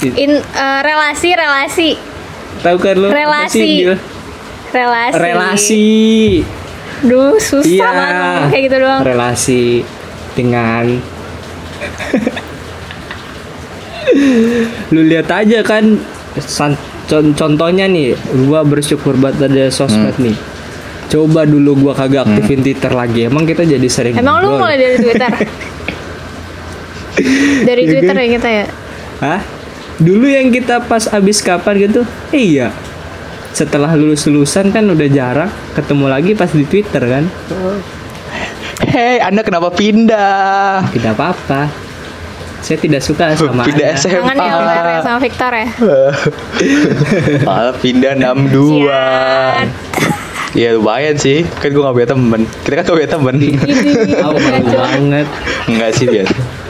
In eh, relasi relasi tahu kan lu apa relasi relasi relasi Duh susah iya banget kayak gitu doang. relasi dengan lu lihat aja kan san- con- contohnya nih gua bersyukur banget ada sosmed Hmm. nih coba dulu gua kagak aktifin Twitter lagi emang kita jadi sering Emang lu ngobrol. mulai dari Twitter? dari Iya Twitter kan? ya kita ya? Hah? Dulu yang kita pas abis kapan gitu? Iya. Setelah lulus lulusan kan udah jarang ketemu lagi pas di Twitter kan? Hei, Anda kenapa pindah? Tidak apa-apa. Saya tidak suka sama pindah Anda. SMA. Kangen ya ya sama Victor ya? Malah pindah 62. Sian. Iya lumayan sih, kan gue gak punya temen Kita kan gak punya temen malu banget. Enggak sih biasa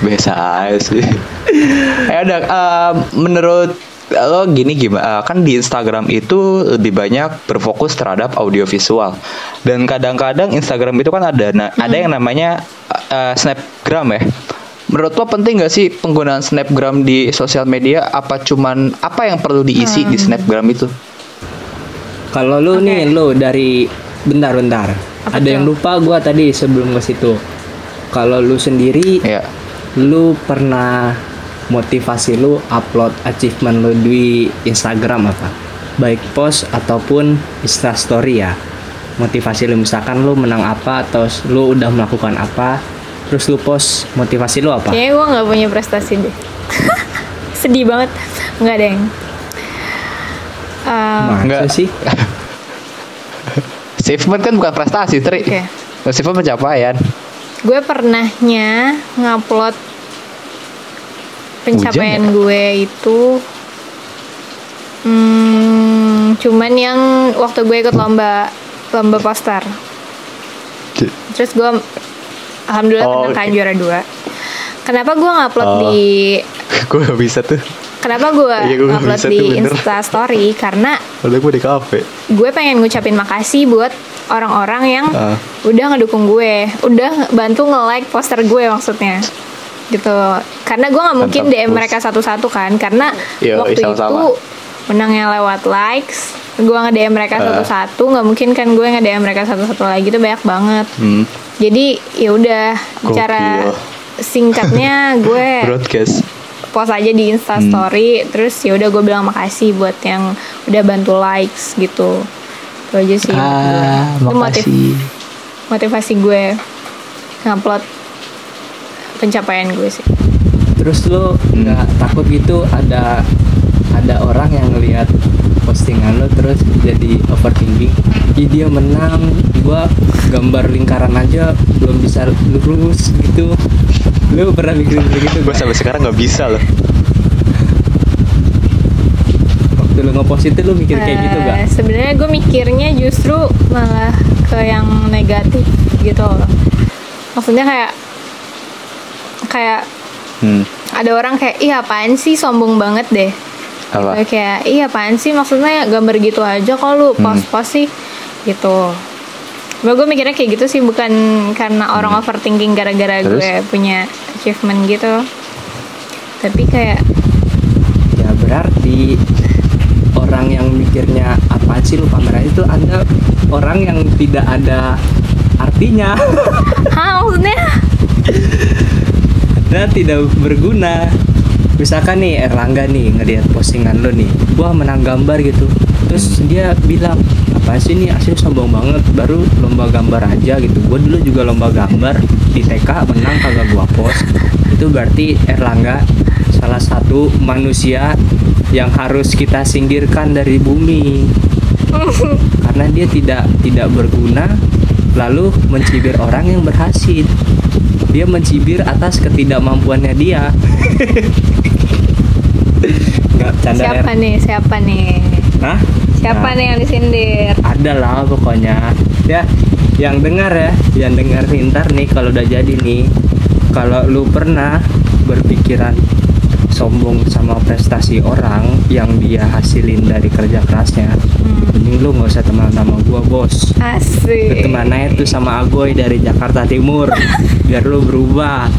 Biasa aja sih. Eh udah, eh, menurut lo gini gimana? Kan di Instagram itu lebih banyak berfokus terhadap audiovisual. Dan kadang-kadang Instagram itu kan ada nah, ada yang namanya eh, snapgram ya. Menurut lo penting gak sih penggunaan snapgram di sosial media? Apa cuman apa yang perlu diisi di snapgram itu? Kalau lu Oke. nih lu dari bentar-bentar. Ada yang lupa gua tadi sebelum ke situ. Kalau lu sendiri ya lu pernah motivasi lu upload achievement lu di Instagram apa? Baik post ataupun Insta story ya. Motivasi lu misalkan lu menang apa atau lu udah melakukan apa, terus lu post motivasi lu apa? Kayaknya gue nggak punya prestasi deh. Sedih banget. Nggak ada yang. Um, Masa Enggak. sih? achievement kan bukan prestasi tri Oke. achievement pencapaian gue pernahnya ngupload pencapaian gue itu hmm, cuman yang waktu gue ikut lomba lomba poster. Terus gue alhamdulillah Oh, menang kan oke. juara dua. Kenapa gue ngupload Oh. di gue gak bisa tuh kenapa gue Iya, bisa di insta story karena Padahal gue di kafe gue pengen ngucapin makasih buat orang-orang yang Ah. udah ngedukung gue, udah bantu nge-like poster gue maksudnya. Gitu. Karena gue nggak mungkin Mantap, DM Bos. mereka satu-satu kan, karena Iya, waktu sama-sama. itu menangnya lewat likes. Gue nge-DM mereka Ah. satu-satu, nggak mungkin kan gue nge-DM mereka satu-satu lagi itu banyak banget. hmm. Jadi ya udah cara singkatnya gue broadcast post aja di Insta Hmm. Story terus ya udah gue bilang makasih buat yang udah bantu likes gitu itu aja sih gue. ah Itu motiv- motivasi gue ngupload pencapaian gue sih Terus lu nggak takut gitu ada ada orang yang ngelihat postingan lu terus jadi overthinking. Ih dia menang, gua gambar lingkaran aja belum bisa lurus gitu. Lu pernah mikirin kayak gitu gue sampai sekarang nggak bisa loh Waktu lu ngepost itu lu mikir kayak gitu Eh, gak? sebenarnya gue mikirnya justru malah ke yang negatif gitu loh maksudnya kayak kayak hmm. ada orang kayak iya apaan sih sombong banget deh apa Kayak kayak iya apaan sih maksudnya gambar gitu aja kok lu Hmm. post-post sih gitu. Gue gue mikirnya kayak gitu sih bukan karena orang overthinking gara-gara Hmm. Terus? gue punya achievement gitu. Tapi kayak Ya berarti orang yang mikirnya apa sih lu pameran itu anda orang yang tidak ada artinya Hah maksudnya dan tidak berguna misalkan nih Erlangga nih ngeliat postingan lo nih gua menang gambar gitu terus dia bilang apa sih nih? Asli sombong banget. Baru lomba gambar aja gitu. Gua dulu juga lomba gambar di TK menang kagak gua post. Itu berarti Erlangga salah satu manusia yang harus kita singkirkan dari bumi. Karena dia tidak tidak berguna lalu mencibir orang yang berhasil. Dia mencibir atas ketidakmampuannya dia. Nggak canda siapa nih? Siapa nih? Hah? Siapa Nah, nih yang disindir? ada lah pokoknya. Ya yang dengar ya yang dengar pintar nih kalau udah jadi nih kalau lu pernah berpikiran sombong sama prestasi orang yang dia hasilin dari kerja kerasnya Hmm, mending lu nggak usah teman sama gua bos. Asik. teman aja tuh sama Agoy dari Jakarta Timur biar lu berubah.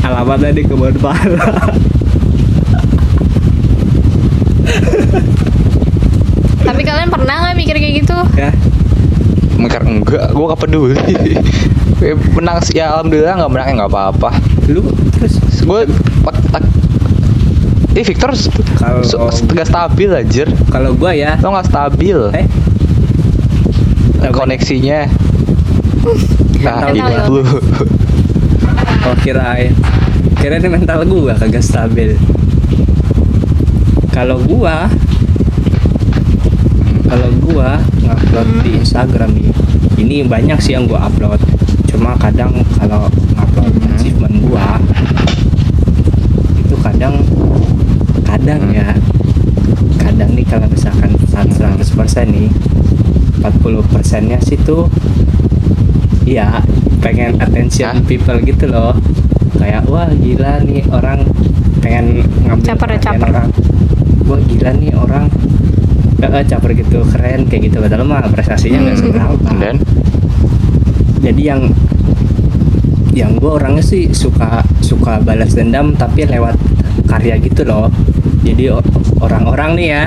Alamatnya di kebun pala Tapi kalian pernah nggak mikir kayak gitu? ya. Mikir enggak, gue gak peduli. Eh, menang sih, ya alhamdulillah nggak menang ya nggak apa-apa. lu terus? Gue Eh Victor Kalau- so, gak stabil anjir. Kalau gua ya. Lo gak stabil. Eh? Koneksinya. Nah gua. lu oh kirain. Kirain mental gua kagak stabil kalau gua kalau gua ngupload di Instagram nih ini banyak sih yang gua upload cuma kadang kalau ngupload Hmm. achievement gua itu kadang kadang Hmm. ya kadang nih kalau misalkan 100% nih 40 persennya sih tuh iya pengen attention Hah? people gitu loh kayak wah gila nih orang pengen ngambil Caper ya, caper. orang wah gila nih orang. Eh, caper gitu keren kayak gitu. Padahal mah prestasinya nggak Hmm. seberapa. Dan? Jadi yang yang gue orangnya sih suka suka balas dendam tapi lewat karya gitu loh. Jadi orang-orang nih ya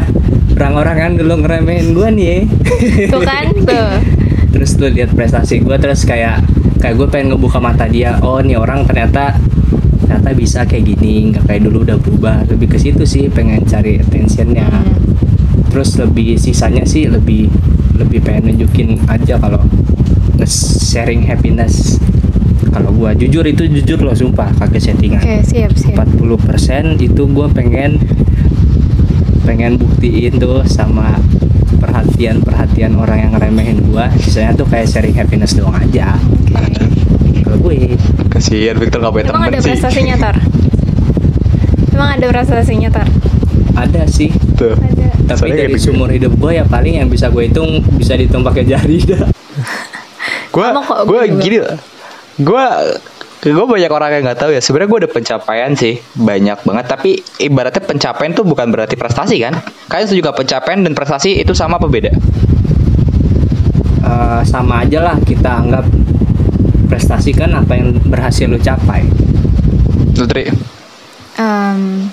orang-orang kan dulu ngeremehin gue nih. Tuh kan tuh. terus lu lihat prestasi gue terus kayak kayak gue pengen ngebuka mata dia. Oh nih orang ternyata ternyata bisa kayak gini nggak kayak dulu udah berubah lebih ke situ sih pengen cari attentionnya Hmm. terus lebih sisanya sih lebih lebih pengen nunjukin aja kalau sharing happiness kalau gua jujur itu jujur loh sumpah kagak settingan Oke siap siap. 40% itu gua pengen pengen buktiin tuh sama perhatian-perhatian orang yang ngeremehin gua sisanya tuh kayak sharing happiness doang aja Oke. Kalau gue Kasihan Victor gak punya Emang temen ada sih. prestasinya Tor? Emang ada prestasinya Tor? ada sih. Tuh. Ada. tapi Soalnya dari kayak seumur hidup gua ya paling yang bisa gue hitung bisa dihitung pakai jari dah. Gue gue gua juga. gini gue gue banyak orang yang nggak tahu ya. Sebenarnya gue ada pencapaian sih. Banyak banget. Tapi ibaratnya pencapaian tuh bukan berarti prestasi kan? Kalian setuju gak pencapaian dan prestasi itu sama apa beda? Eh, sama aja lah. Kita anggap prestasi kan apa yang berhasil lo capai Lutri Em,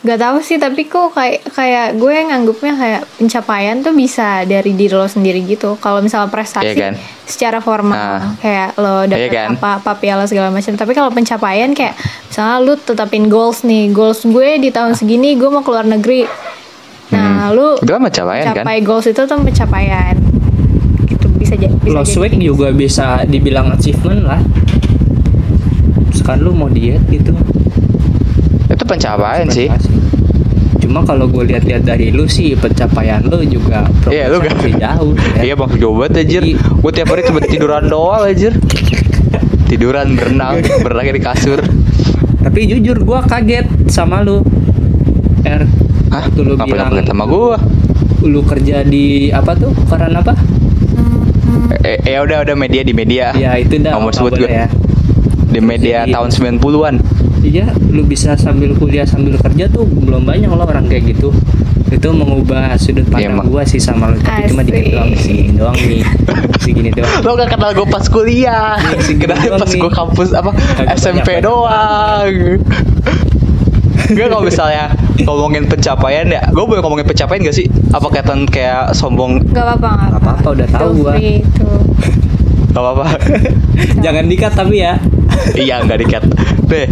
gak tahu sih tapi kok kayak kayak gue nganggupnya kayak pencapaian tuh bisa dari diri lo sendiri gitu kalau misalnya prestasi Iya kan? secara formal Ah. kayak lo dapet Iya kan? apa apa piala segala macam tapi kalau pencapaian kayak misalnya lu tetapin goals nih goals gue di tahun segini gue mau keluar negeri nah Hmm. lu itu kan pencapaian kan capai goals itu tuh pencapaian gitu bisa jadi bisa lost jadi weight gitu. juga bisa dibilang achievement lah. Sekarang lu mau diet gitu. Itu pencapaian sih. cuma kalau gue lihat-lihat dari lu sih pencapaian lu juga Iya, lu progresnya gak- jauh ya. Iya bang coba anjir. Jadi- Gue tiap hari cuma tiduran doang anjir. Tiduran berenang Berenang di kasur. Tapi jujur gue kaget sama lu. R Hah? Waktu lu Apa bilang sama gue lu kerja di apa tuh? Koran apa Eh, eh udah udah media di media. Ya itu dah Nggak mau sebut gue ya. Di media Jadi- tahun 90-an Iya, lu bisa sambil kuliah sambil kerja tuh belum banyak loh orang kayak gitu. Itu mengubah sudut Iya, pandang Mak. gua sih sama lu, tapi cuma dikit doang segini doang nih. Segini doang. Lo gak kenal gue pas kuliah. Iya, segini Kenal doang pas gue kampus apa Kagak SMP doang Gue kalau misalnya ngomongin pencapaian ya Gue boleh ngomongin pencapaian gak sih? Apa kelihatan kayak sombong? Gak apa-apa gak apa-apa, udah tahu to Gak apa-apa. Jangan dikat tapi ya. Iya nggak dikat Deh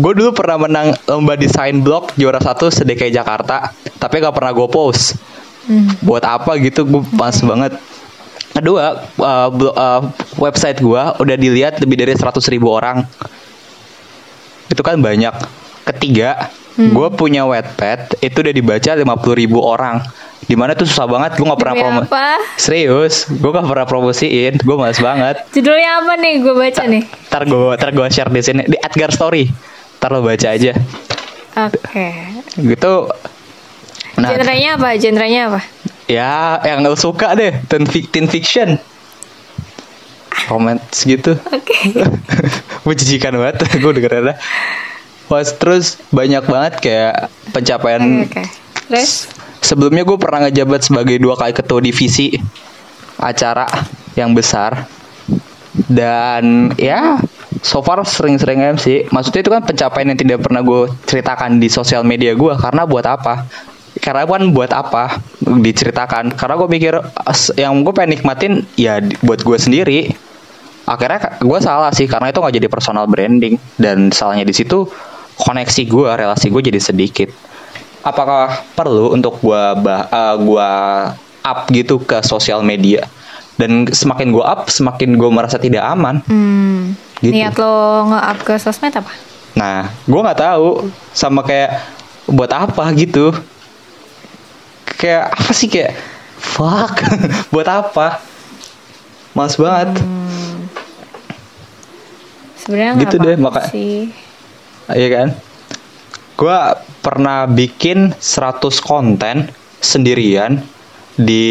Gue dulu pernah menang lomba desain blog Juara satu sedekai Jakarta Tapi gak pernah gue post. Hmm. buat apa gitu? Gue pas banget. Kedua uh, uh, website gua udah dilihat lebih dari 100.000 ribu orang. Itu kan banyak ketiga Hmm. gue punya Wattpad itu udah dibaca 50.000 ribu orang. Di mana tuh susah banget gue nggak pernah promo apa? serius gue gak pernah promosiin gue males banget. Judulnya apa nih? Gue baca nih. ntar gue ntar gue share di sini di Edgar Story. Ntar lo baca aja. Oke. Gitu. Nah Genrenya apa? Genrenya apa? ya yang lo suka deh teen, teen fiction. Romance gitu. Oke. Menjijikan banget gue dengerin Pas terus banyak banget kayak pencapaian Oke oke. Terus? sebelumnya gue pernah ngejabat sebagai dua kali ketua divisi acara yang besar dan ya so far sering-sering MC. Maksudnya itu kan pencapaian yang tidak pernah gue ceritakan di sosial media gue karena buat apa? Karena kan buat apa diceritakan? Karena gue mikir as- yang gue pengen nikmatin ya buat gue sendiri. Akhirnya gue salah sih karena itu nggak jadi personal branding dan salahnya di situ koneksi gue, relasi gue jadi sedikit. Apakah perlu untuk gue bah, eh, gua up gitu ke sosial media? Dan semakin gue up, semakin gue merasa tidak aman. Hmm. Gitu. Niat lo nge-up ke sosmed apa? Nah, gue nggak tahu sama kayak buat apa gitu. Kayak apa sih kayak fuck buat apa? Males banget. Sebenarnya nggak Gitu deh, apa-apa maka- sih. Iya kan? Gue pernah bikin 100 konten sendirian di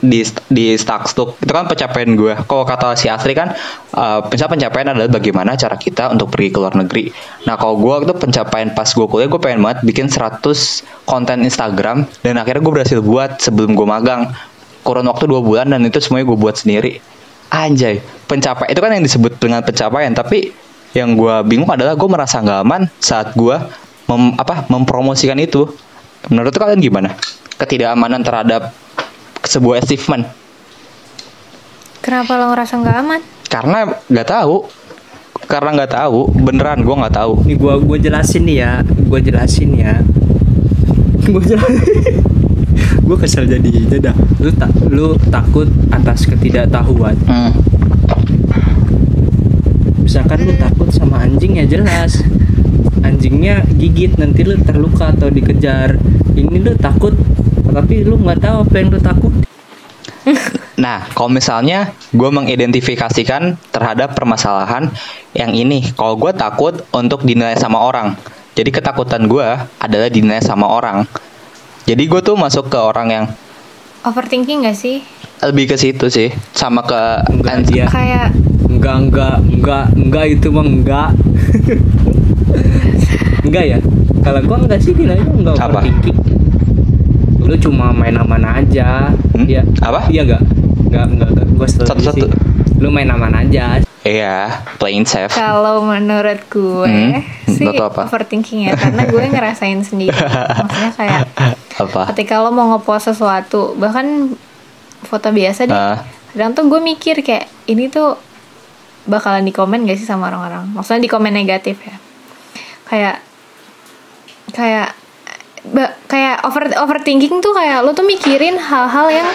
di di Stackstock itu kan pencapaian gue. Kalau kata si Asri kan, uh, pencapaian adalah bagaimana cara kita untuk pergi ke luar negeri. Nah kalau gue itu pencapaian pas gue kuliah gue pengen banget bikin 100 konten Instagram dan akhirnya gue berhasil buat sebelum gue magang kurun waktu dua bulan dan itu semuanya gue buat sendiri. Anjay, pencapaian itu kan yang disebut dengan pencapaian tapi yang gue bingung adalah gue merasa nggak aman saat gue mem, apa mempromosikan itu. Menurut kalian gimana? Ketidakamanan terhadap sebuah achievement Kenapa lo ngerasa nggak aman? karena nggak tahu karena nggak tahu beneran gue nggak tahu Nih gua gua jelasin nih ya, gua jelasin ya. Gua jelasin. gua kesel jadi dah. Lu tak lu takut atas ketidaktahuan. Hmm. Misalkan lu takut sama anjing ya jelas. Anjingnya gigit nanti lu terluka atau dikejar. Ini lu takut tapi lu nggak tahu apa yang lu takut. Nah, kalau misalnya gue mengidentifikasikan terhadap permasalahan yang ini, kalau gue takut untuk dinilai sama orang, jadi ketakutan gue adalah dinilai sama orang. Jadi gue tuh masuk ke orang yang Overthinking gak sih? lebih ke situ sih, sama ke Enggak anjing. Kayak Enggak, enggak, enggak, enggak itu mah enggak. enggak ya? Kalau gua enggak sih nilainya enggak Apa? overthinking. Lu cuma main aman aja. Hmm? Iya. Apa? Iya enggak? Enggak, enggak, enggak. Gua Satu-satu. sih. Lu main aman aja. Iya, playing safe. kalau menurut gue Hmm, sih apa? overthinking ya karena gue ngerasain sendiri. Maksudnya kayak Apa? ketika lo mau ngepost sesuatu bahkan foto biasa deh Ah. kadang tuh gue mikir kayak ini tuh bakalan di komen gak sih sama orang-orang maksudnya di komen negatif ya kayak kayak ba- kayak over overthinking tuh kayak lo tuh mikirin hal-hal yang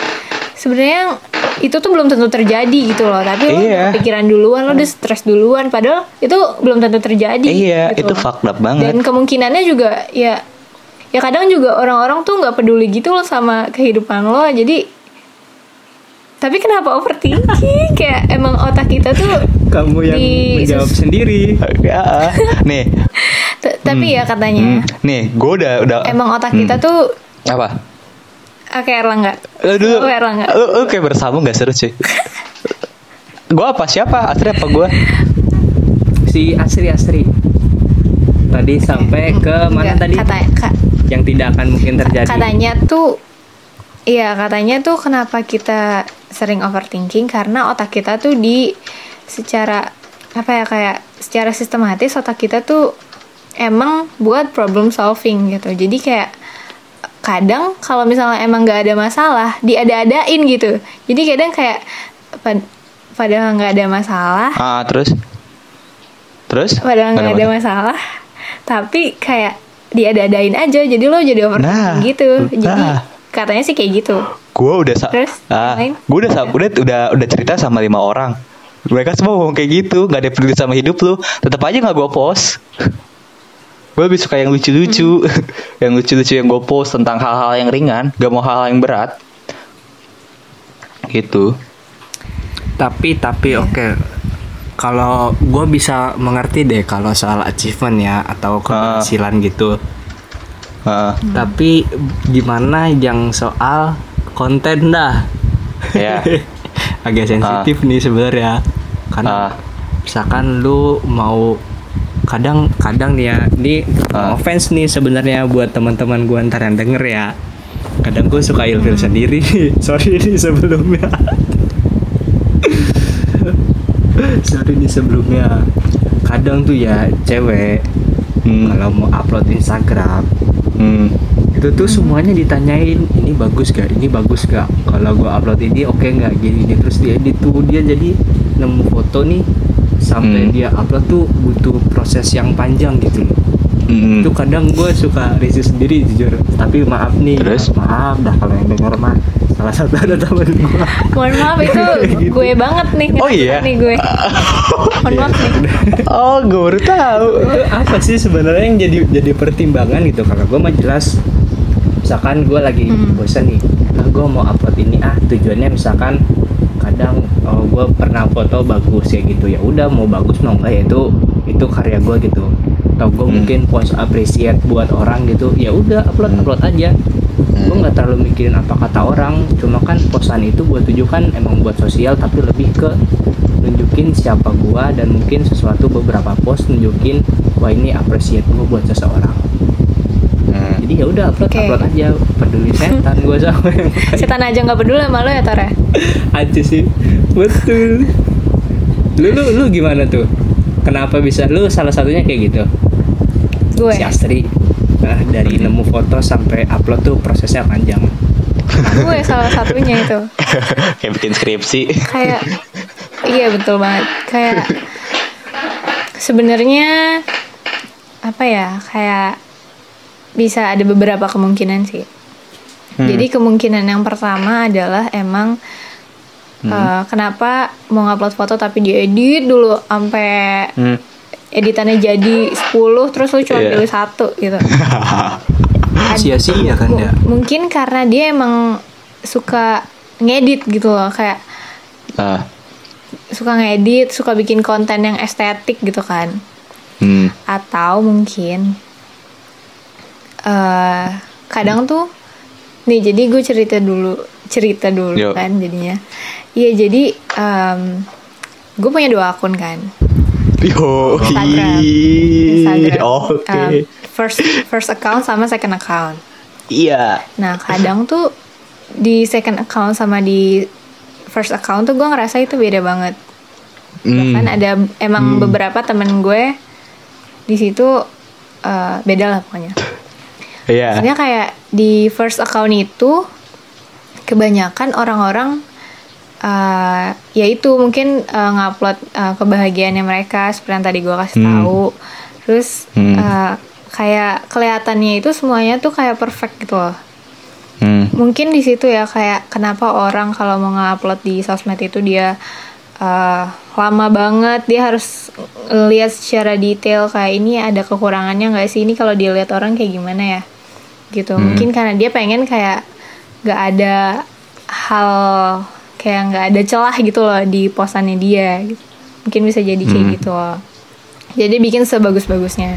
sebenarnya itu tuh belum tentu terjadi gitu loh tapi lo Iya. udah pikiran duluan lo udah stres duluan padahal itu belum tentu terjadi Iya, gitu itu loh. fucked up banget. dan kemungkinannya juga ya ya kadang juga orang-orang tuh nggak peduli gitu loh sama kehidupan lo jadi tapi kenapa overthinking kayak emang otak kita tuh Kamu yang Di- menjawab sendiri. Ya, nih, t- tapi ya katanya hmm, nih, gue udah udah emang otak Hmm. kita tuh apa? kayak Erlangga Lu dulu, Oh, Erlangga lu, lu kayak bersambung gak seru sih? gue apa siapa? Asri apa gue? Si Asri Asri. Tadi sampai ke mana tadi? kata ka- Yang tidak akan mungkin terjadi. katanya tuh Iya katanya tuh kenapa kita sering overthinking karena otak kita tuh di secara apa ya kayak secara sistematis otak kita tuh emang buat problem solving gitu jadi kayak kadang kalau misalnya emang nggak ada masalah diada-adain gitu jadi kadang kayak pad- padahal nggak ada masalah Ah, terus? Terus? padahal nggak ada masalah. masalah tapi kayak diada-adain aja jadi lo jadi overthinking Nah, gitu jadi nah. Katanya sih kayak gitu Gue udah sa Terus, ah, gue udah sa udah udah udah cerita sama lima orang. Mereka semua ngomong kayak gitu, nggak ada peduli sama hidup lu. Tetap aja nggak gue post. gue lebih suka yang lucu-lucu, yang lucu-lucu yang gue post tentang hal-hal yang ringan, gak mau hal-hal yang berat. Gitu. Tapi tapi Iya. oke. Kalau gue bisa mengerti deh kalau soal achievement ya atau keberhasilan gitu. Ah, Tapi gimana yang soal konten dah? ya. Agak sensitif nih sebenarnya. Karena Ah. misalkan lu mau kadang kadang nih ya, ini Ah. offense nih sebenarnya buat teman-teman gua ntar yang denger ya. Kadang gue suka ilfil sendiri. Sorry nih sebelumnya. Sorry nih sebelumnya. kadang tuh ya cewek Hmm. kalau mau upload Instagram. Hmm. itu tuh semuanya ditanyain ini bagus gak ini bagus gak kalau gua upload ini oke nggak? Gini gini. Terus dia edit tuh dia jadi nemu foto nih sampai Hmm. dia upload tuh butuh proses yang panjang gitu loh Hmm. itu kadang gue suka risih sendiri jujur tapi maaf nih Terus? maaf dah kalau yang denger mah salah satu ada temen gue Mohon maaf itu Gitu. gue banget nih. Oh iya? Nih gue. Mohon maaf nih. Oh, gue baru tahu. Apa sih sebenarnya yang jadi jadi pertimbangan gitu kalau gue mah jelas misalkan gue lagi Hmm. bosan nih ah gue mau upload ini ah tujuannya misalkan kadang oh gue pernah foto bagus ya gitu ya udah mau bagus mau enggak ya itu itu karya gue gitu atau gue Hmm. mungkin post appreciate buat orang gitu ya udah upload Hmm. upload aja gue Hmm. nggak terlalu mikirin apa kata orang cuma kan posan itu buat tujukan emang buat sosial tapi lebih ke nunjukin siapa gua dan mungkin sesuatu beberapa post nunjukin wah ini appreciate gua buat seseorang. Jadi ya udah upload Oke. upload aja peduli setan gua sama yang lain. Setan aja nggak peduli sama lo ya Tore. aja sih betul lu lu lu gimana tuh kenapa bisa lu salah satunya kayak gitu Gue. si Astri nah, dari nemu foto sampai upload tuh prosesnya panjang Gue salah satunya itu. Kayak bikin skripsi. Kayak iya betul banget. Kayak sebenarnya apa ya? Kayak bisa ada beberapa kemungkinan sih. Hmm. Jadi kemungkinan yang pertama adalah emang eh, kenapa mau ngupload foto tapi diedit dulu sampai Hmm. editannya jadi 10 terus lu cuma Iya. pilih satu gitu. Sia-sia kan ya Mungkin karena dia emang suka ngedit gitu loh kayak Ah. suka ngedit, suka bikin konten yang estetik gitu kan. Hmm. Atau mungkin eh kadang tuh nih jadi gue cerita dulu cerita dulu Yuk. kan jadinya. Iya jadi gue punya dua akun kan. Yo. Instagram. Instagram. Oke. Um, first first account sama second account. Iya. Nah kadang tuh di second account sama di first account tuh gue ngerasa itu beda banget. Hmm. Bahkan ada emang beberapa temen gue di situ eh, beda lah pokoknya. Iya. Maksudnya kayak di first account itu kebanyakan orang-orang eh ya itu mungkin eh, ngupload eh, kebahagiaannya mereka seperti yang tadi gue kasih Hmm. tahu. Terus Hmm. eh, kayak kelihatannya itu semuanya tuh kayak perfect gitu loh. Hmm. Mungkin di situ ya kayak kenapa orang kalau mau ngupload di sosmed itu dia eh, lama banget. Dia harus lihat secara detail kayak ini ada kekurangannya nggak sih? Ini kalau dilihat orang kayak gimana ya? Gitu. Hmm. mungkin karena dia pengen kayak nggak ada hal kayak nggak ada celah gitu loh di postannya dia. Gitu. mungkin bisa jadi kayak Hmm. gitu loh. Jadi bikin sebagus-bagusnya.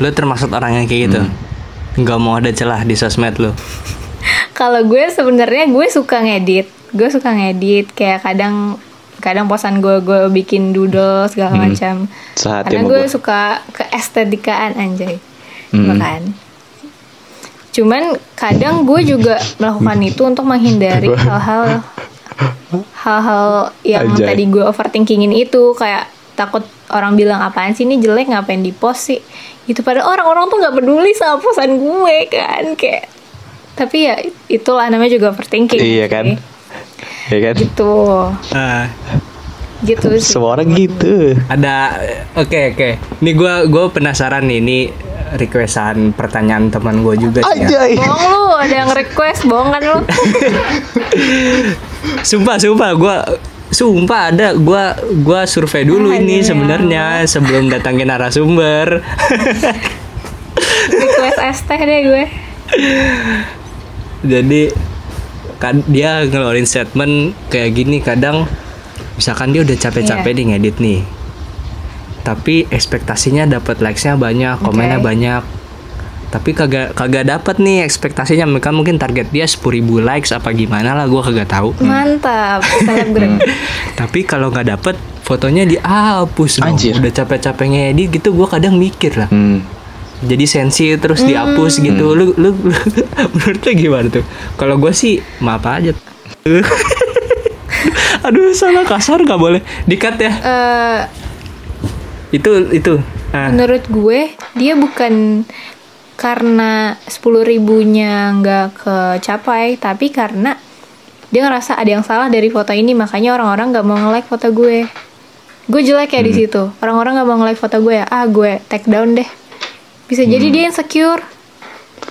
Lu termasuk orang yang kayak gitu? Nggak mau ada celah di sosmed lu? Kalau gue sebenarnya gue suka ngedit. Gue suka ngedit. Kayak kadang kadang posan gue gue bikin doodle segala Hmm. macam Sehati karena gue suka keestetikaan anjay Hmm. bukan cuman kadang gue juga melakukan itu untuk menghindari hal-hal hal-hal yang Anjay. tadi gue overthinkingin itu kayak takut orang bilang apaan sih ini jelek ngapain di post sih gitu padahal orang-orang tuh nggak peduli sama posan gue kan kayak tapi ya itulah namanya juga overthinking Iya sih. kan? Iya kan? gitu Ah, gitu sih Semua orang gitu. ada oke oke ini gua gua penasaran nih ini requestan pertanyaan teman gue juga sih ya. Anjay. bohong lu ada yang request bohong kan lu Sumpah, sumpah, gua sumpah ada gua gua survei dulu Ah, ini iya. sebenarnya sebelum datangin narasumber. request es teh deh gue Jadi kan dia ngeluarin statement kayak gini kadang misalkan dia udah capek-capek Iya. nih ngedit nih. Tapi ekspektasinya dapat likes-nya banyak, komennya banyak. Tapi kagak kagak dapat nih ekspektasinya mereka mungkin target dia 10.000 likes apa gimana lah gua kagak tahu. mantap selebgram Tapi kalau nggak dapet fotonya dihapus dong. Anjir. Udah capek-capek ngedit gitu gua kadang mikir lah. Hmm. Jadi sensi terus dihapus gitu. Lu, lu, lu menurut lu gimana tuh? Kalau gue sih maaf aja. Aduh salah kasar nggak boleh. Dikat ya. Eh, itu itu. Ah, menurut gue dia bukan karena sepuluh ribunya nggak kecapai tapi karena dia ngerasa ada yang salah dari foto ini makanya orang-orang nggak mau nge-like foto gue. Gue jelek ya di situ. Orang-orang nggak mau nge-like foto gue ya. Ah gue take down deh bisa jadi dia insecure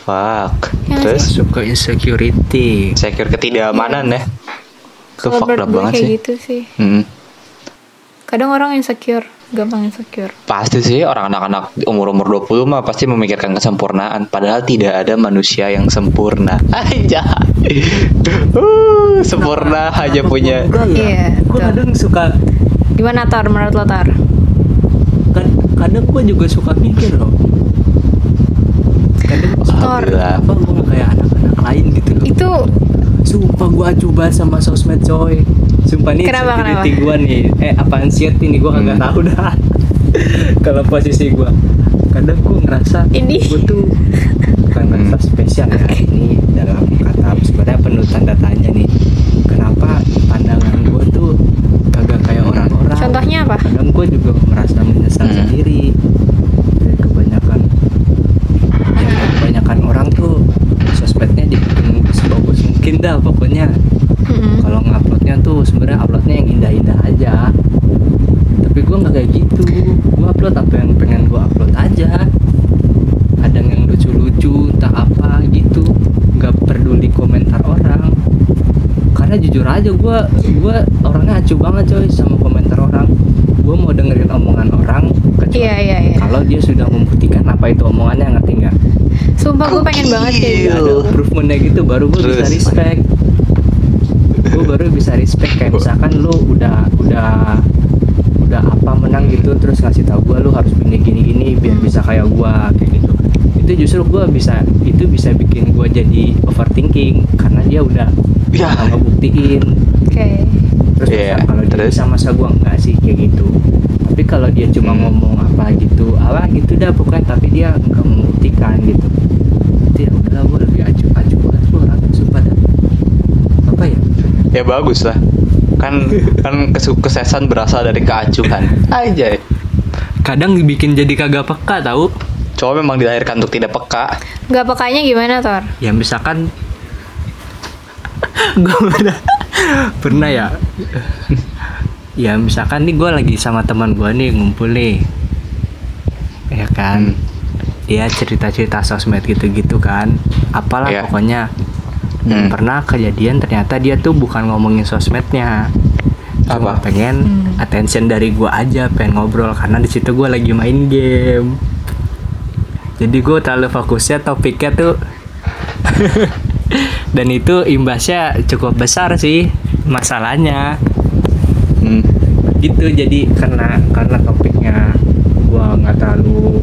Fuck. Ya, Terus? masuk ke insecurity secure ketidakamanan ya. Itu menurut up banget kayak sih. gitu sih. Hmm. kadang orang insecure gampang insecure Pasti sih orang anak-anak umur-umur 20 mah pasti memikirkan kesempurnaan. Padahal tidak ada manusia yang sempurna. Aja. Uh, Sempurna hanya punya. Enggak ya Iya, gue kadang suka gimana tor menurut lo tor kad- kadang gue juga suka mikir loh kadang Tor. Alhamdulillah apa gue nggak kayak anak-anak lain gitu loh itu Sumpah gue coba sama sosmed coy Sumpah nih Kenapa, kenapa? gue nih Eh apaan sih ini gue kagak Hmm. tahu dah Kalau posisi gue Kadang gue ngerasa Ini. Gue tuh Bukan ngerasa spesial ya Ini dalam kata sebenarnya penuh tanda tanya nih Kenapa pandangan gue tuh Kagak kayak orang-orang Contohnya apa? Kadang gue juga merasa menyesal Hmm. sendiri Dan kebanyakan Ya kebanyakan orang tuh Sosmednya dibikin sebagus mungkin dah pokoknya. Mm-mm. kalau nguploadnya tuh sebenarnya uploadnya yang indah-indah aja. Tapi gue nggak kayak gitu. Gue upload apa yang pengen gue upload aja. Kadang yang lucu-lucu entah apa gitu. Nggak peduli komentar orang. Karena jujur aja gue gue orangnya acuh banget coy sama komentar orang. Gue mau dengerin omongan orang kecuali Iya, iya, iya. kalau dia sudah membuktikan apa itu omongannya ngerti nggak sumpah gue pengen banget kayak gitu. Ada improvementnya gitu baru gue bisa Terus? respect. Gue baru bisa respect kayak misalkan lu udah udah udah apa menang gitu terus ngasih tahu gue lu harus gini gini gini biar bisa kayak gue kayak gitu. Itu justru gue bisa itu bisa bikin gue jadi overthinking karena dia udah Ya. nggak ngebuktiin oke. Terus Iya, masa kalau dia terus? bisa masa gue enggak sih kayak gitu. Tapi kalau dia cuma Hmm. ngomong apa gitu apa gitu dah pokoknya tapi dia nggak membuktikan gitu. Itu ya udahlah gue lebih acuh acuh banget gue orang. Sumpah dah. Apa ya? Ya bagus lah. Kan kan kesuksesan berasal dari keacuhan. Aja. Kadang bikin jadi kagak peka tahu? Cowok memang dilahirkan untuk tidak peka. Nggak pekanya gimana tor ya misalkan gue pernah pernah ya. Ya misalkan nih gue lagi sama teman gue nih ngumpul nih. Ya kan dia cerita-cerita sosmed gitu-gitu kan apalah Iya. pokoknya dan Hmm. pernah kejadian ternyata dia tuh bukan ngomongin sosmednya cuma Apa? pengen Hmm. attention dari gua aja pengen ngobrol karena di situ gua lagi main game jadi gue terlalu fokusnya topiknya tuh dan itu imbasnya cukup besar sih masalahnya hmm. gitu jadi karena karena topiknya gua nggak terlalu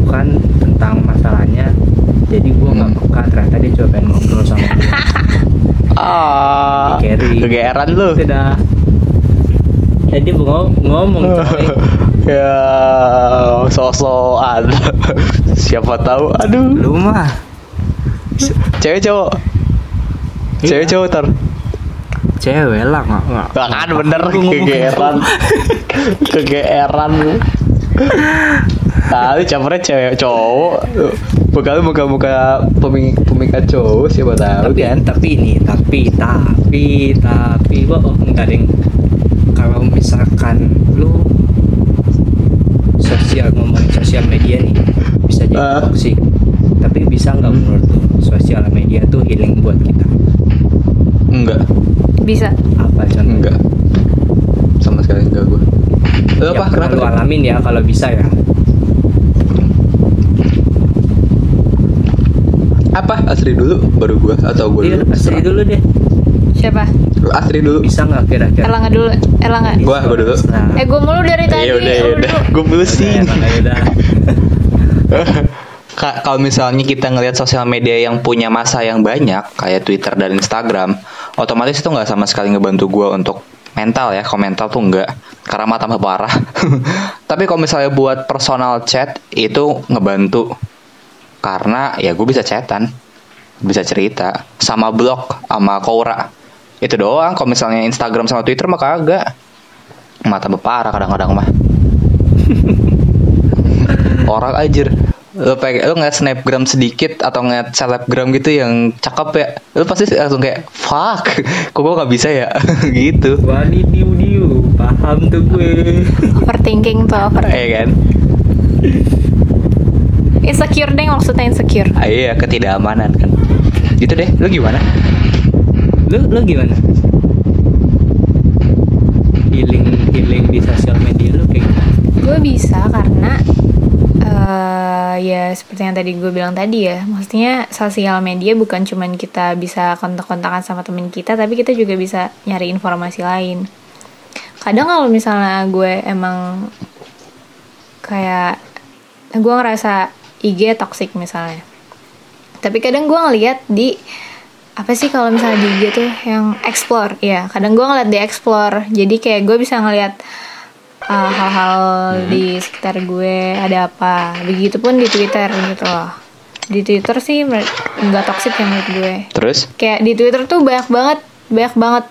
acukan tentang masalahnya. Jadi gua nggak Hmm. peka ternyata dia coba pengen ngobrol sama Ah, Carry. kegeeran lu. Sudah. Jadi ngomong ngomong coy. Ya sosokan Siapa tahu Aduh. Lu mah. Cewek cowok. Iya. Cewek cowok tar. Cewek lah nggak nggak. Kan bener. kegeeran. Kegeeran Tadi campurnya cewek cowok. Bekal muka-muka pemik pemikat cowok siapa tahu tapi kan? tapi ini tapi tapi tapi oh enggak ding kalau misalkan lu sosial ngomong sosial media nih bisa jadi Ah. toxic. Tapi bisa nggak Hmm. menurut lu sosial media tuh healing buat kita? Enggak. Bisa. Apa contohnya? Enggak. Sama sekali enggak gue Lu yang apa? Kenapa? lu alamin ya kalau bisa ya Apa? Asri dulu baru gua atau gua iya dulu? Asri dulu deh siapa Lu Asri dulu bisa nggak kira-kira Erlangga dulu Erlangga Gua gua dulu Nah, eh gue mulu dari tadi Ya udah ya udah. Gue pusing udah, udah, udah. Ka- kalau misalnya kita ngelihat sosial media yang punya masa yang banyak kayak Twitter dan Instagram, otomatis itu nggak sama sekali ngebantu gue untuk mental ya, kalau mental tuh nggak karena mah tambah parah. Tapi kalau misalnya buat personal chat itu ngebantu karena ya gue bisa chatan, bisa cerita, sama blog, sama Quora itu doang. Kalau misalnya Instagram sama Twitter mah kagak, mah tambah parah kadang-kadang mah. orang aja lo pengen lo ngeliat snapgram sedikit atau ngeliat selebgram gitu yang cakep ya lo pasti langsung kayak fuck kok gue nggak bisa ya? Gitu. Wani diu diu, paham tuh gue. overthinking tuh over Iya kan? Insecure deh maksudnya insecure. Ah, iya ketidakamanan kan. Gitu deh lo gimana? Lu lu gimana? Healing healing di sosial media. lu? Gue bisa karena eh ya seperti yang tadi gue bilang tadi ya maksudnya sosial media bukan cuman kita bisa kontak-kontakan sama temen kita tapi kita juga bisa nyari informasi lain. Kadang kalau misalnya gue emang kayak gue ngerasa IG toxic misalnya tapi kadang gue ngeliat di apa sih kalau misalnya di IG tuh yang explore ya kadang gue ngeliat di explore jadi kayak gue bisa ngeliat uh, hal-hal di sekitar gue ada apa? Begitupun di Twitter gitu loh. Di Twitter sih nggak toxic ya menurut gue. Terus? Kayak di Twitter tuh banyak banget banyak banget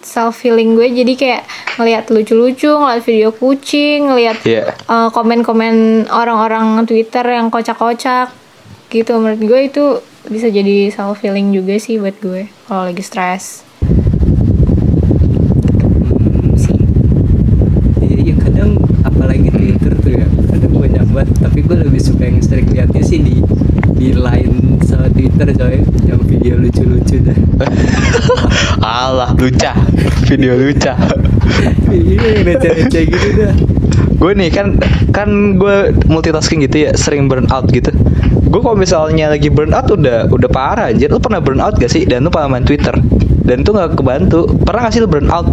self feeling gue. Jadi kayak ngeliat lucu-lucu ngeliat video kucing ngeliat Iya. uh, komen-komen orang-orang Twitter yang kocak-kocak gitu. Menurut gue itu bisa jadi self feeling juga sih buat gue kalau lagi stres sih Iya, iya kadang apalagi Twitter tuh ya kadang banyak banget tapi gue lebih suka yang sering liatnya sih di di line sama Twitter coy. Yang video lucu-lucu dah. Alah luca video luca iya receh-receh gitu dah. Gue nih kan kan gue multitasking gitu ya sering burn out gitu. Gue kalau misalnya lagi burn out udah udah parah anjir. Lu pernah burn out gak sih? Dan lu pernah main twitter. Dan itu nggak kebantu. Pernah gak sih lu burn out?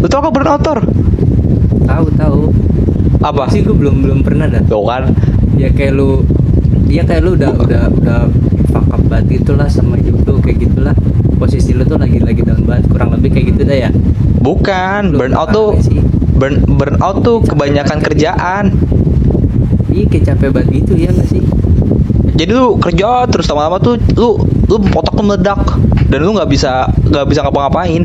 Lu tau apa burn out Tor? tahu tahu apa? Sih gue belum belum pernah dah. Tuh kan. Ya kayak lu dia kayak lu udah udah udah fuck up banget itulah sama hidup kayak gitulah. Posisi lu tuh lagi lagi down banget kurang lebih kayak gitu dah ya. Bukan Lu burn out pernah tuh sih? burn burn out tuh kebanyakan kerjaan. Iya kayak capek banget gitu ya gak sih? Jadi lu kerja terus lama-lama tuh lu lu otak lu meledak dan lu nggak bisa nggak bisa ngapa-ngapain.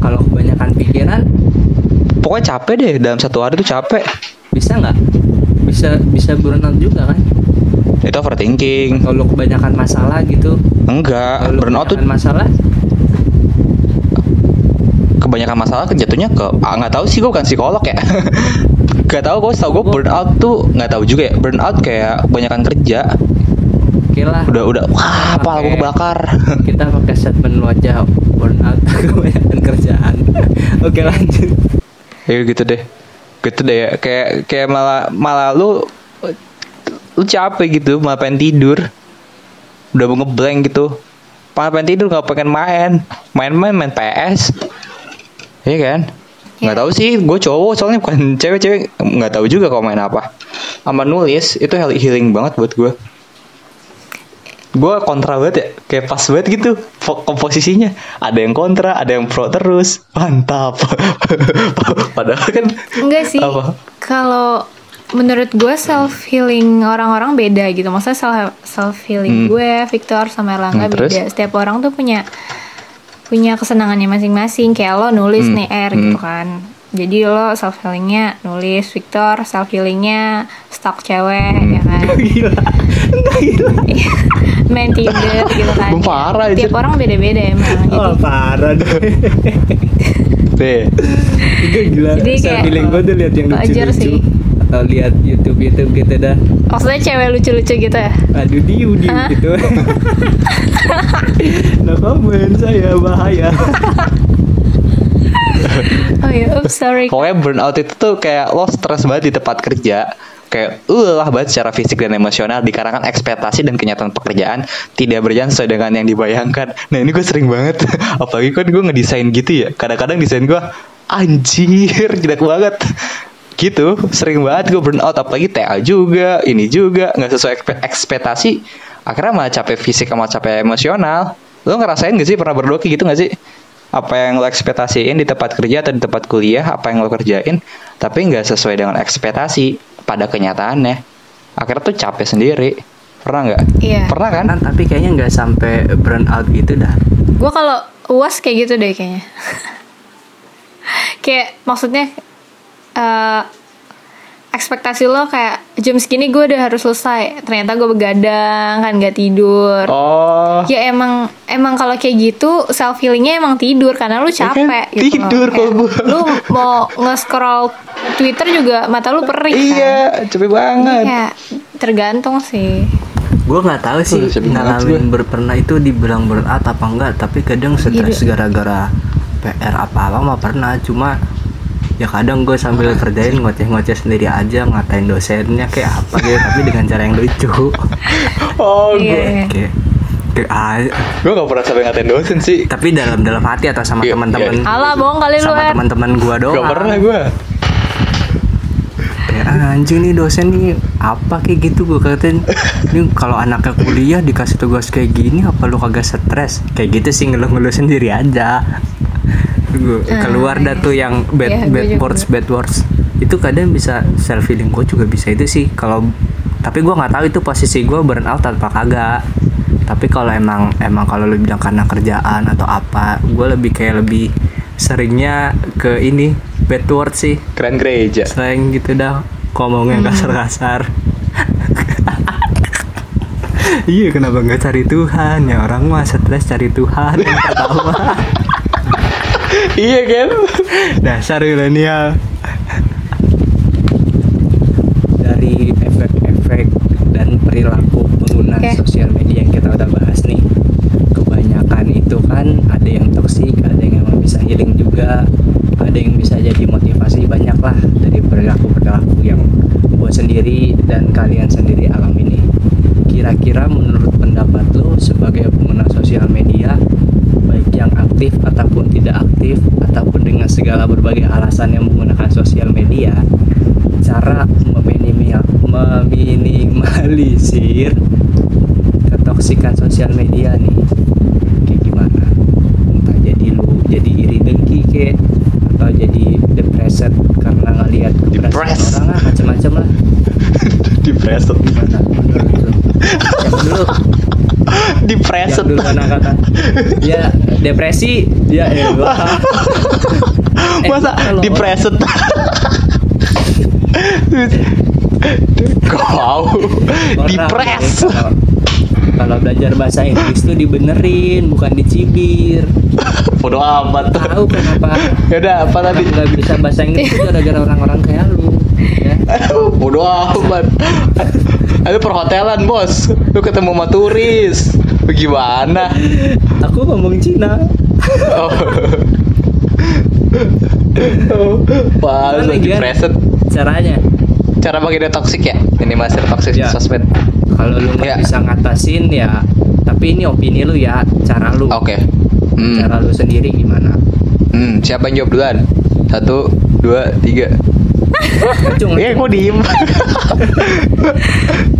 Kalau kebanyakan pikiran pokoknya capek deh dalam satu hari tuh capek. Bisa nggak? Bisa bisa burnout juga kan? Itu overthinking. Kalau kebanyakan masalah gitu? Enggak kalau burn out tuh masalah? Kebanyakan masalah kan jatuhnya ke ah, nggak tahu sih gue bukan psikolog ya. Nggak tahu gue tau gue burn out tuh nggak tahu juga ya. Burn out kayak kebanyakan kerja. Oke lah. Udah udah wah apa aku kebakar? Kita pakai statement lu aja burnout kebanyakan kerjaan. Oke lanjut ya gitu deh. Gitu deh ya. Kayak kayak malah malah lu lu capek gitu malah pengen tidur. Udah mau ngeblank gitu. Malah pengen tidur nggak pengen main. Main-main main PS Iya kan? Nggak Iya. tahu sih gue cowok soalnya bukan cewek-cewek. Nggak tahu juga kalau main apa. Sama nulis itu heal- healing banget buat gue gue kontra banget ya kayak pas banget gitu komposisinya. Ada yang kontra ada yang pro terus. Mantap. Padahal kan enggak sih kalau menurut gue self healing orang-orang beda gitu. Maksudnya self self healing Hmm. gue Victor sama Erlangga Hmm, beda. Setiap orang tuh punya punya kesenangannya masing-masing. Kayak lo nulis Hmm, nih R hmm. gitu kan. Jadi lo self healingnya nulis Victor self healingnya stok cewek Hmm. ya kan gila. Gila. Main Tinder gitu kan. Gua parah, tiap anjir. orang beda-beda emang jadi oh parah deh. Deh gila. Jadi kayak, healing gue tuh lihat yang lucu-lucu. sih. atau lihat YouTube YouTube gitu dah. Maksudnya cewek lucu-lucu gitu ya? Aduh diu diu Hah? gitu. No comment saya bahaya. Oh ya oops sorry. Pokoknya burnout itu tuh kayak lo stres banget di tempat kerja kayak lu lelah banget secara fisik dan emosional dikarenakan ekspektasi dan kenyataan pekerjaan tidak berjalan sesuai dengan yang dibayangkan. Nah ini gue sering banget. Apalagi kan gue ngedesain gitu ya. Kadang-kadang desain gue anjir jelek banget. Gitu sering banget gue burnout apalagi TA juga ini juga nggak sesuai ekspe- ekspektasi akhirnya malah capek fisik sama capek emosional. Lo ngerasain gak sih pernah berdoa kayak gitu gak sih? Apa yang lo ekspektasiin di tempat kerja atau di tempat kuliah apa yang lo kerjain tapi nggak sesuai dengan ekspektasi pada kenyataannya. Akhirnya tuh capek sendiri. Pernah nggak? Iya. pernah kan? Tapi kayaknya nggak sampai burn out gitu dah. Gue kalau uas kayak gitu deh kayaknya. Kayak maksudnya eh ekspektasi lo kayak jam segini gue udah harus selesai ternyata gue begadang kan nggak tidur Oh. ya emang emang kalau kayak gitu self healingnya emang tidur karena lu kan capek gitu loh. tidur Kayak kalau gua. lu mau nge-scroll Twitter juga mata lu perih kan Iya, capek banget. ya tergantung sih gue nggak tahu sih ngalamin ber pernah itu dibilang berat apa enggak tapi kadang stres Iya. gara-gara PR apa apa mah pernah cuma ya kadang gue sambil kerjain ngoceh-ngoceh sendiri aja ngatain dosennya kayak apa gitu tapi dengan cara yang lucu. Oh, Iya, gue iya. kayak kayak ah, gue gak pernah sampai ngatain dosen sih. tapi dalam dalam hati atau sama Iya, teman-teman? Iya. Alah bohong kali lu sama Er teman-teman gue doang. Gak pernah gue. kayak "Ah, anjing nih dosen nih apa kayak gitu gue katain. Ini kalau anaknya kuliah dikasih tugas kayak gini apa lu kagak stres? Kayak gitu sih ngeluh-ngeluh sendiri aja Gua- Ah, keluar dah tuh yang bad Iya, gue bad juga. words bad words. Itu kadang bisa self healing gue juga bisa itu sih. Kalau tapi gue nggak tahu itu posisi gue burn out apa kagak. Tapi kalau emang emang kalau lu bilang karena kerjaan atau apa gue lebih kayak lebih seringnya ke ini bad words sih. Keren gereja. slang gitu dah ngomongnya Hmm. kasar-kasar. Iya kenapa nggak cari Tuhan? Ya orang mah stres cari Tuhan yang pertama iya kan? dasar milenial dari efek-efek dan perilaku pengguna Oke. sosial media yang kita udah bahas nih kebanyakan itu kan ada yang toksik ada yang emang bisa healing juga ada yang bisa jadi motivasi banyak lah dari perilaku-perilaku yang gue sendiri dan kalian sendiri alami nih kira-kira menurut pendapat lo sebagai pengguna sosial media baik yang aktif ataupun tidak aktif ataupun dengan segala berbagai alasan yang menggunakan media cara meminimal meminimalisir ketoksikan sosial media nih. Kayak gimana? Entah jadi lu jadi iri dengki kek atau jadi depressed karena ngelihat keberhasilan orang lah macam-macam lah. Depressed. gimana? Menurut lu? Yang dulu. Yang dulu kata ya depresi ya elah Eh, Masa kalau- depressed? Kau depressed. kalau belajar bahasa Inggris tuh dibenerin bukan dicibir Bodoh amat. tahu kenapa Ya udah, apa tadi? nggak bisa bahasa Inggris itu gara-gara orang-orang kayak lu ya Bodoh amat. Itu perhotelan, Bos. Lu ketemu sama turis. Bagaimana? aku ngomong Cina Oh. Pas Gian? depressed. caranya Cara bagi dia toxic ya? Minimalisir toxic Ya. sosmed. kalau lu nggak Ya. bisa ngatasin ya tapi ini opini lu ya cara lu Oke. Hmm. cara lu sendiri gimana Hmm, siapa yang jawab duluan? Satu, dua, tiga. Acung, Iya, kok diem?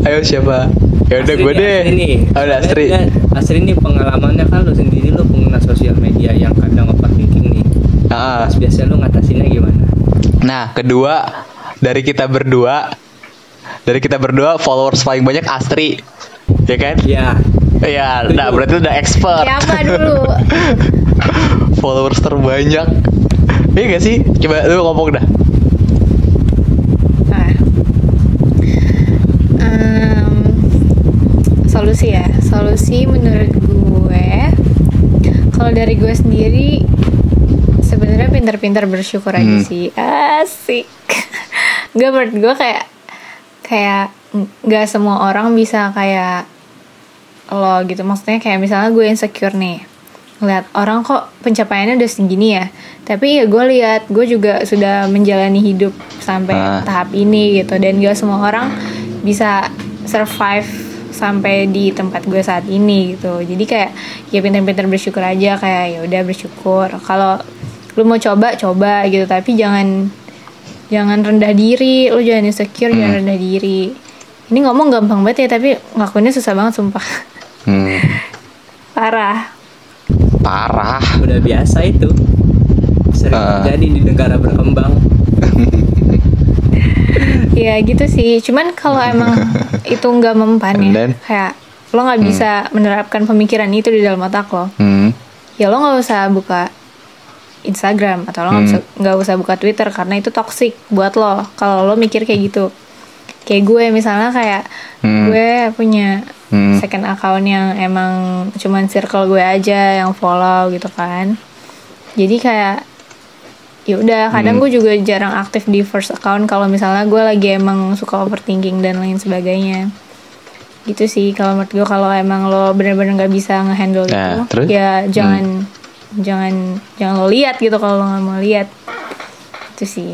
Ayo siapa? Ya udah gue deh. Ini. Oh, Astri. Astri ini pengalamannya kan lu sendiri lu pengguna sosial media yang kadang overthinking Ah, Terus biasanya lu ngatasinnya gimana? Nah, kedua dari kita berdua, dari kita berdua followers paling banyak Astri, ya kan? Ya, Ya, nah berarti udah expert. siapa dulu followers terbanyak. Iya gak sih? Coba lu ngomong dah. Nah, solusi ya, solusi menurut gue, kalau dari gue sendiri sebenarnya pintar-pintar bersyukur aja Hmm. sih, asik. Gak menurut gue kayak kayak nggak semua orang bisa kayak lo gitu, maksudnya kayak misalnya gue insecure nih. Ngeliat orang kok pencapaiannya udah segini ya. Tapi ya gue lihat gue juga sudah menjalani hidup sampai Ah. tahap ini gitu. Dan gak semua orang bisa survive sampai di tempat gue saat ini gitu. Jadi kayak ya pintar-pintar bersyukur aja. Kayak ya udah bersyukur. Kalau lu mau coba coba gitu tapi jangan jangan rendah diri lu jangan insecure jangan rendah diri ini ngomong gampang banget ya tapi ngakuinnya susah banget sumpah Hmm, parah parah. udah biasa itu. Sering Ah. terjadi di negara berkembang. Ya gitu sih. Cuman kalau emang itu nggak mempan ya, then? kayak lo nggak bisa menerapkan pemikiran itu di dalam otak lo. Hmm. Ya lo nggak usah buka Instagram atau lo nggak Hmm. usah buka Twitter karena itu toxic buat lo kalau lo mikir kayak gitu kayak gue misalnya kayak Hmm. gue punya Hmm. second account yang emang cuman circle gue aja yang follow gitu kan jadi kayak ya udah kadang Hmm. gue juga jarang aktif di first account kalau misalnya gue lagi emang suka overthinking dan lain sebagainya gitu sih kalau menurut gue kalau emang lo bener-bener nggak bisa ngehandle Nah, itu terus? ya jangan jangan jangan lo lihat gitu kalau lo nggak mau lihat itu sih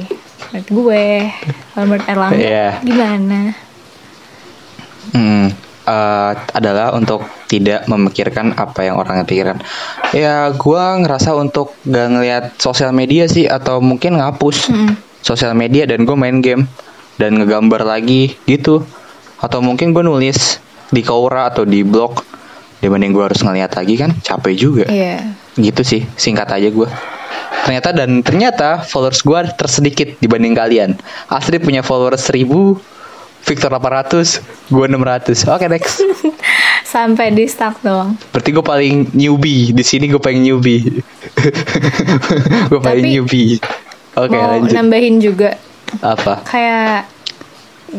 menurut gue kalau menurut Erlangga Iya. gimana Hmm, eh, adalah untuk tidak memikirkan apa yang orang pikirkan. Ya, gua ngerasa untuk gak ngelihat sosial media sih atau mungkin ngapus Mm-mm. sosial media dan gue main game dan ngegambar lagi gitu. Atau mungkin gue nulis di Quora atau di blog dibanding gue harus ngeliat lagi kan capek juga. iya Gitu sih, singkat aja gue. Ternyata dan ternyata followers gue tersedikit dibanding kalian. Astrid punya followers 1000, Victor 800, gue 600. Oke next. sampai di stuck doang Berarti gue paling newbie di sini gue paling newbie. gue paling newbie. Oke mau lanjut. nambahin juga Apa? kayak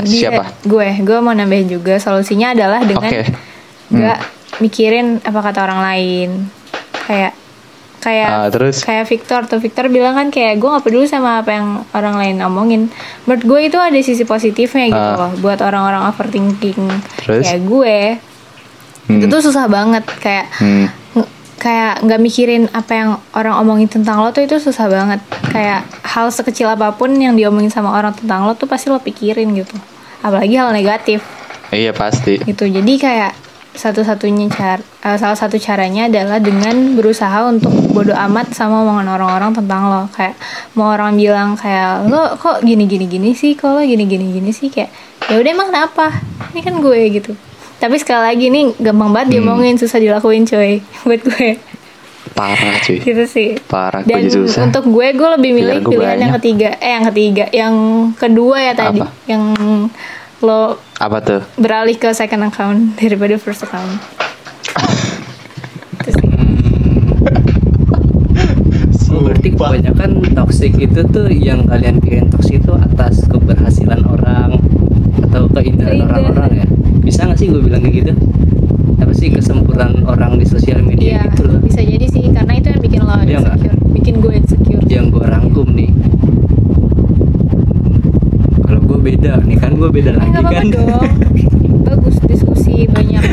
dia- Siapa? gue gue mau nambahin juga solusinya adalah dengan Oke. nggak mikirin apa kata orang lain kayak kayak Ah, terus? kayak Victor tuh Victor bilang kan kayak gue nggak peduli sama apa yang orang lain omongin menurut gue itu ada sisi positifnya gitu Ah. loh buat orang-orang overthinking Terus? kayak gue itu tuh susah banget kayak Hmm. kayak nggak mikirin apa yang orang omongin tentang lo tuh itu susah banget kayak hal sekecil apa pun yang diomongin sama orang tentang lo tuh pasti lo pikirin gitu apalagi hal negatif Iya pasti. gitu jadi kayak satu-satunya cara salah satu caranya adalah dengan berusaha untuk bodoh amat sama omongan orang-orang tentang lo. Kayak mau orang bilang kayak lo kok gini gini gini sih? Kok lo gini gini gini sih? Kayak ya udah emang kenapa? Ini kan gue gitu. Tapi sekali lagi nih gampang banget diomongin susah dilakuin coy buat gue. Parah cuy. gitu sih. Parah dan gue susah. untuk gue gue lebih milih Pilihan pilihan yang ketiga eh yang ketiga yang kedua ya tadi. Apa? yang lo Apa tuh? beralih ke second account daripada first account. Oh, berarti kebanyakan toxic itu tuh yang kalian pikirin toxic itu atas keberhasilan orang atau keindahan orang-orang ya? Bisa nggak sih gue bilang kayak gitu? Apa sih kesempurnaan orang di sosial media Iya, gitu loh? bisa jadi sih karena itu yang bikin lo Iya insecure, bikin gue insecure. yang gue rangkum nih kalau gue beda nih kan gue beda lagi nggak apa-apa kan. dong. Bagus diskusi banyak.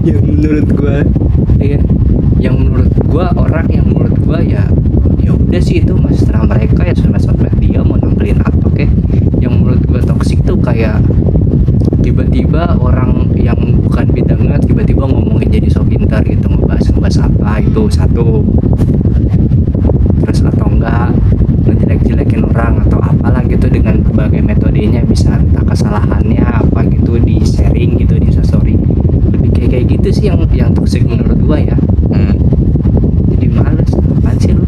Yang menurut gue iya. Yang menurut gue orang yang menurut gue ya ya udah sih itu mas terang mereka ya sosmed dia mau nampilin apa kek yang menurut gue toksik tuh kayak tiba-tiba orang yang bukan bidangnya tiba-tiba ngomongin jadi so pintar gitu ngebahas ngebahas apa itu satu terus atau enggak ngejelek-jelekin orang atau apalah gitu dengan berbagai metodenya bisa entah kesalahannya apa gitu di sharing gitu di story lebih kayak kayak gitu sih yang yang toxic menurut gua ya Hmm. jadi males apaan sih lu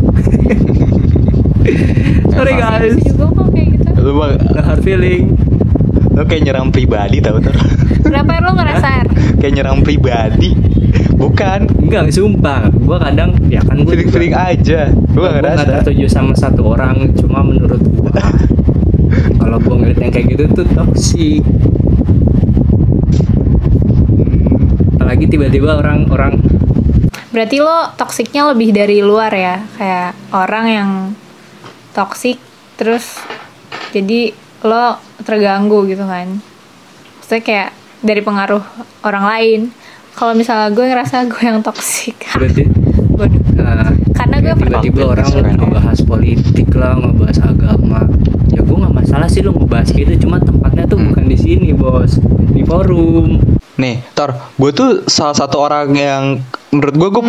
sorry Emang. guys Bisa juga kok kayak gitu. Lu mah no hard feeling lu kayak nyerang pribadi tau tau. Kenapa lo ngerasa R? kayak nyerang pribadi. Bukan. enggak sumpah gua kadang ya kan gua Feeling feeling juga- aja. Gue gua gak nggak ngerasa. tertuju sama satu orang cuma menurut gua kalau gua ngeliat yang kayak gitu tuh toksik apalagi tiba-tiba orang-orang Berarti lo toksiknya lebih dari luar ya, kayak orang yang toksik terus jadi lo terganggu gitu kan. Maksudnya kayak dari pengaruh orang lain. Kalau misalnya gue ngerasa gue yang toksik, berarti. Nah, Karena gue tiba-tiba orang Kesukaan. ngebahas politik lah, ngebahas agama. Ya gue nggak masalah sih lo ngebahas gitu, cuma tempatnya tuh Hmm. bukan di sini bos, di forum. Nih, Tor, gue tuh salah satu orang yang menurut gue gue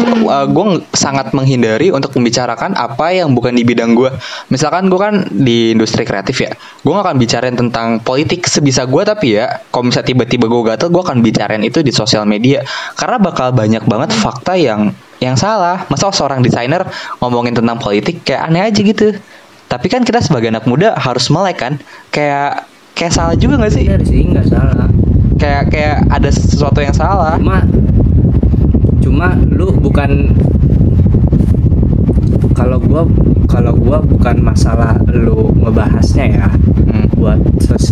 gue sangat menghindari untuk membicarakan apa yang bukan di bidang gue. Misalkan gue kan di industri kreatif ya, gue gak akan bicarain tentang politik sebisa gue tapi ya, kalau misalnya tiba-tiba gue gatel, gue akan bicarain itu di sosial media karena bakal banyak banget fakta yang yang salah. Masa seorang desainer ngomongin tentang politik kayak aneh aja gitu. Tapi kan kita sebagai anak muda harus melek kan, kayak kayak salah juga gak sih? Bener sih, nggak salah. Kayak kayak ada sesuatu yang salah. Cuma, cuma lu bukan kalau gua kalau gua bukan masalah lu ngebahasnya ya Hmm. buat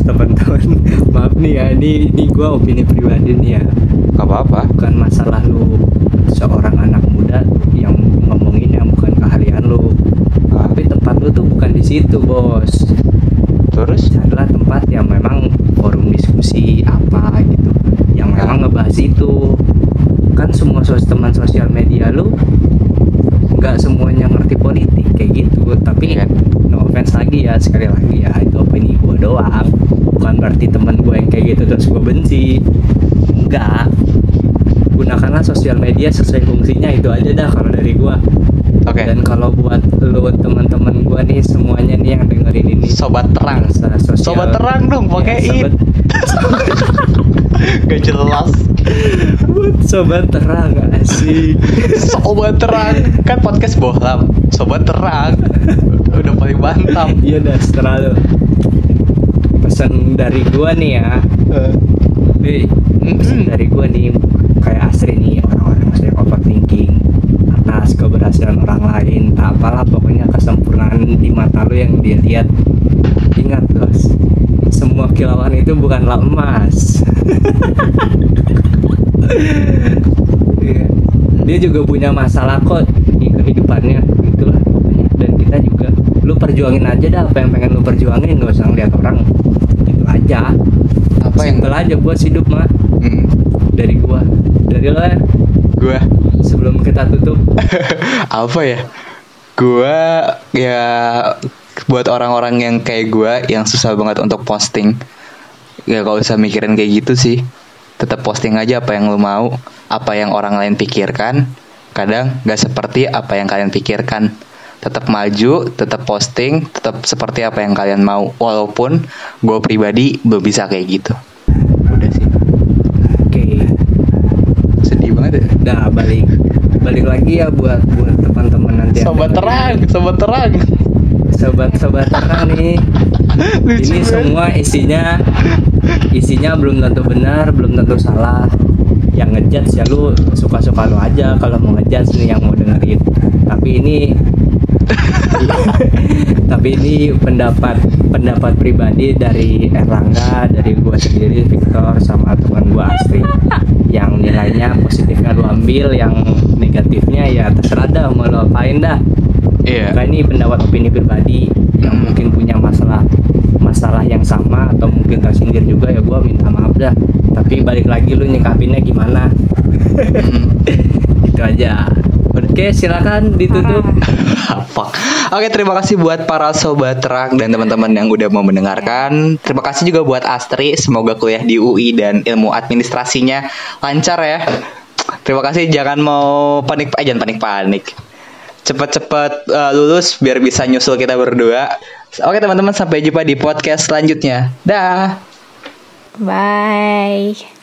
teman-teman maaf nih ya ini ini gua opini pribadi nih ya Gak apa-apa. bukan masalah lu seorang anak muda yang ngomongin yang bukan keahlian lu tapi tempat lu tuh bukan di situ bos Terus? adalah tempat yang memang forum diskusi apa gitu yang memang ngebahas itu. Kan semua sos teman sosial media lu nggak semuanya ngerti politik kayak gitu. Tapi Iya. no offense lagi ya sekali lagi ya itu opini gua doang. Bukan berarti teman gue yang kayak gitu terus gue benci. Enggak gunakanlah sosial media sesuai fungsinya itu aja dah kalau dari gua Oke. dan kalau buat lu teman-teman gua nih semuanya nih yang dengerin ini Sobat terang. Sosial- Sobat terang dong, Ya, pakein. sobat, Gak jelas. buat sobat terang asik Sobat terang. Kan podcast bohlam. Sobat terang. Udah paling mantap. iya dah setelah lu pesan dari gua nih ya nih pesan Mm-mm. dari gua nih kayak Asri nih orang-orang sering overthinking atas keberhasilan orang lain. Tak apalah pokoknya kesempurnaan di mata lu yang dia lihat. Ingat bos. Semua kilauan itu bukanlah emas. Iya. dia juga punya masalah kok di kehidupannya. Itulah dan kita juga lu perjuangin aja dah apa yang pengen lu perjuangin. Gak usah ngeliat orang. Itu aja. Apa yang Simple aja buat hidup mah Hmm. dari gua. Dari lo ya Gua sebelum kita tutup apa ya? Gua ya buat orang-orang yang kayak gua yang susah banget untuk posting. Ya kalau usah mikirin kayak gitu sih. Tetap posting aja apa yang lu mau, apa yang orang lain pikirkan. Kadang gak seperti apa yang kalian pikirkan. Tetap maju, tetap posting, tetap seperti apa yang kalian mau. Walaupun gue pribadi belum bisa kayak gitu. Udah sih. oke Sedih banget ya. Nah balik balik lagi ya buat buat teman-teman nanti Sobat terang, sobat terang. sobat sobat terang nih. Lucu ini semua isinya isinya belum tentu benar belum tentu salah. Yang ngejudge ya lu suka-suka lu aja kalau mau ngejudge nih yang mau dengerin. Tapi ini tapi ini pendapat pendapat pribadi dari Erlangga dari gua sendiri Victor sama teman gua Astri yang nilainya positifnya lu ambil yang negatifnya ya terserah dah mau lu apain dah Iya. Maka ini pendapat opini pribadi yang Hmm. mungkin punya masalah masalah yang sama atau mungkin tersindir juga ya gua minta maaf dah. Tapi balik lagi lu nyikapinnya gimana? Hmm. Gitu aja. Oke, silakan ditutup. Apa? Oke, terima kasih buat para sobat terang dan teman-teman yang udah mau mendengarkan. Terima kasih juga buat Astri, semoga kuliah di UI dan ilmu administrasinya lancar ya. Terima kasih, jangan mau panik, eh jangan panik-panik. Cepet-cepet uh, lulus biar bisa nyusul kita berdua. Oke teman-teman, sampai jumpa di podcast selanjutnya. Dah. Bye.